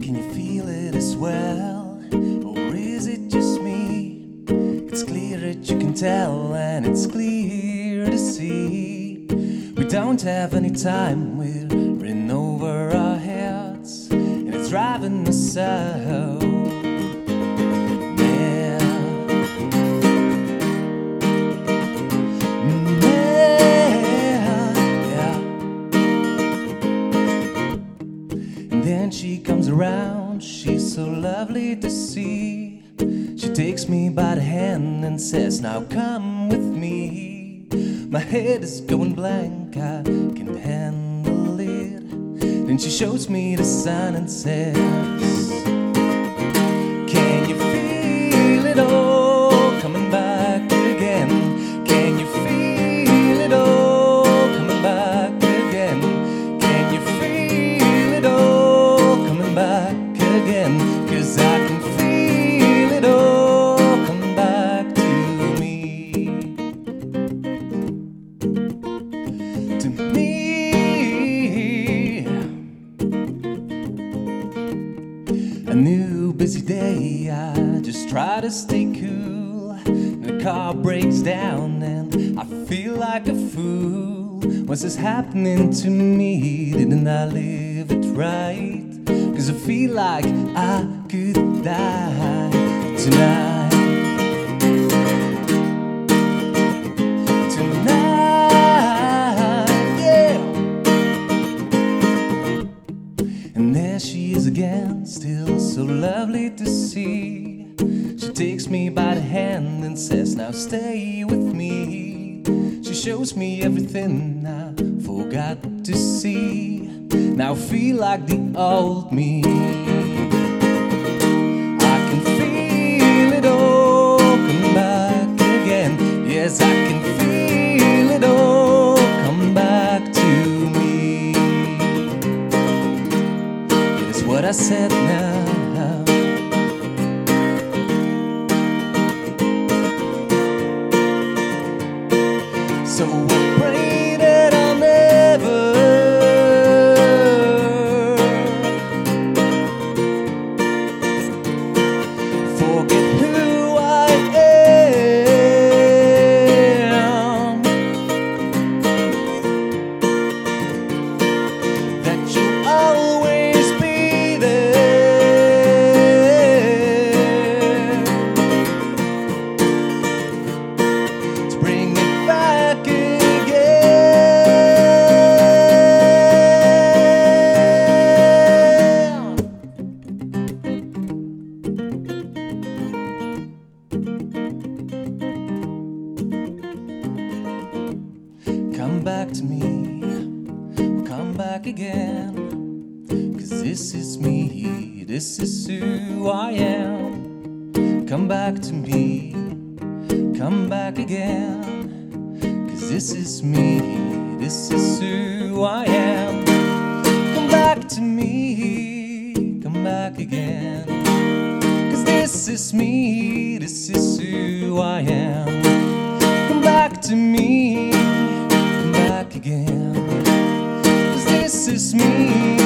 Can you feel it as well? Or is it just me? It's clear that you can tell, and it's clear to see. We don't have any time, we're in over our heads, and it's driving us out. To see. She takes me by the hand and says, Now come with me. My head is going blank, I can handle it. Then she shows me the sun and says, busy day, I just try to stay cool. The car breaks down and I feel like a fool. What's this happening to me? Didn't I live it right? Cause I feel like I could die tonight. Tonight, again, still so lovely to see. She takes me by the hand and says, Now stay with me. She shows me everything I forgot to see. Now feel like the old me. I said now. So I pray me, come back again. Cause this is me, this is who I am. Come back to me, come back again. Cause this is me, this is who I am. Come back to me, come back again. Cause this is me, this is who I am. Come back to me, again. Cause this is me,